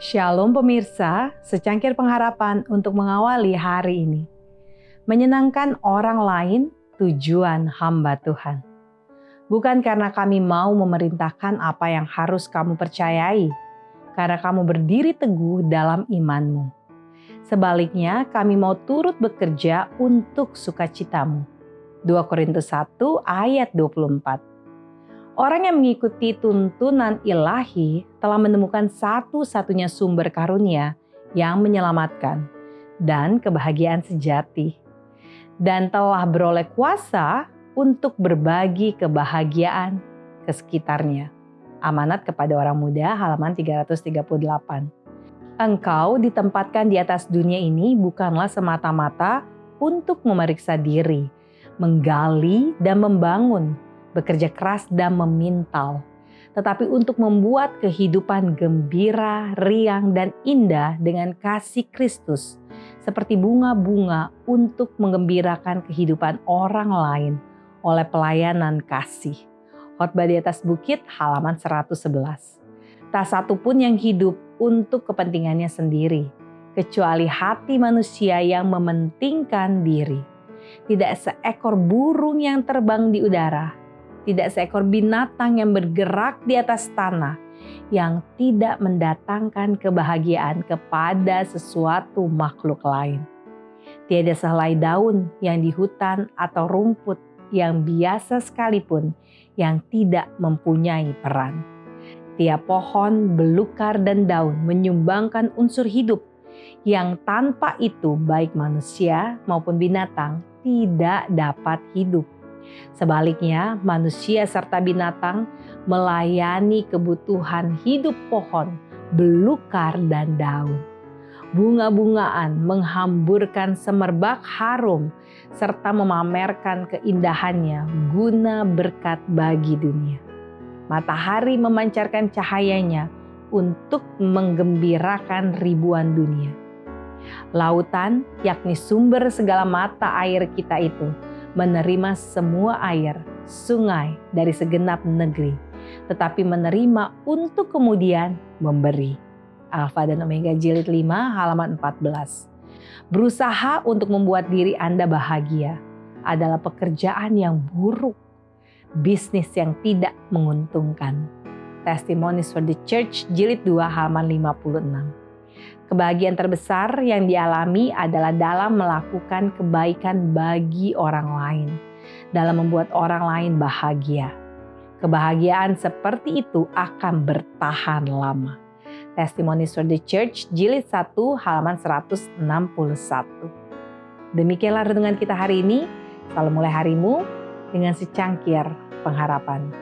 Shalom pemirsa, secangkir pengharapan untuk mengawali hari ini. Menyenangkan orang lain tujuan hamba Tuhan. Bukan karena kami mau memerintahkan apa yang harus kamu percayai, karena kamu berdiri teguh dalam imanmu. Sebaliknya, kami mau turut bekerja untuk sukacitamu. 2 Korintus 1 ayat 24. Orang yang mengikuti tuntunan ilahi telah menemukan satu-satunya sumber karunia yang menyelamatkan dan kebahagiaan sejati, dan telah beroleh kuasa untuk berbagi kebahagiaan ke sekitarnya. Amanat kepada orang muda halaman 338. Engkau ditempatkan di atas dunia ini bukanlah semata-mata untuk memeriksa diri, menggali dan membangun bekerja keras dan memintal, tetapi untuk membuat kehidupan gembira, riang, dan indah dengan kasih Kristus, seperti bunga-bunga untuk menggembirakan kehidupan orang lain oleh pelayanan kasih. Khotbah di atas bukit halaman 111. Tak satu pun yang hidup untuk kepentingannya sendiri, kecuali hati manusia yang mementingkan diri. Tidak seekor burung yang terbang di udara, tidak seekor binatang yang bergerak di atas tanah yang tidak mendatangkan kebahagiaan kepada sesuatu makhluk lain. Tiada sehelai daun yang di hutan atau rumput yang biasa sekalipun yang tidak mempunyai peran. Tiap pohon, belukar, dan daun menyumbangkan unsur hidup yang tanpa itu baik manusia maupun binatang tidak dapat hidup Sebaliknya, manusia serta binatang melayani kebutuhan hidup pohon, belukar, dan daun. Bunga-bungaan menghamburkan semerbak harum serta memamerkan keindahannya guna berkat bagi dunia. Matahari memancarkan cahayanya untuk menggembirakan ribuan dunia. Lautan, yakni sumber segala mata air kita itu, menerima semua air, sungai dari segenap negeri, tetapi menerima untuk kemudian memberi. Alfa dan Omega jilid 5 halaman 14. Berusaha untuk membuat diri Anda bahagia adalah pekerjaan yang buruk, bisnis yang tidak menguntungkan. Testimonies for the Church jilid 2 halaman 56. Kebahagiaan terbesar yang dialami adalah dalam melakukan kebaikan bagi orang lain, dalam membuat orang lain bahagia. Kebahagiaan seperti itu akan bertahan lama. Testimoni for the Church jilid 1 halaman 161. Demikianlah renungan kita hari ini. Selalu mulai harimu dengan secangkir pengharapan.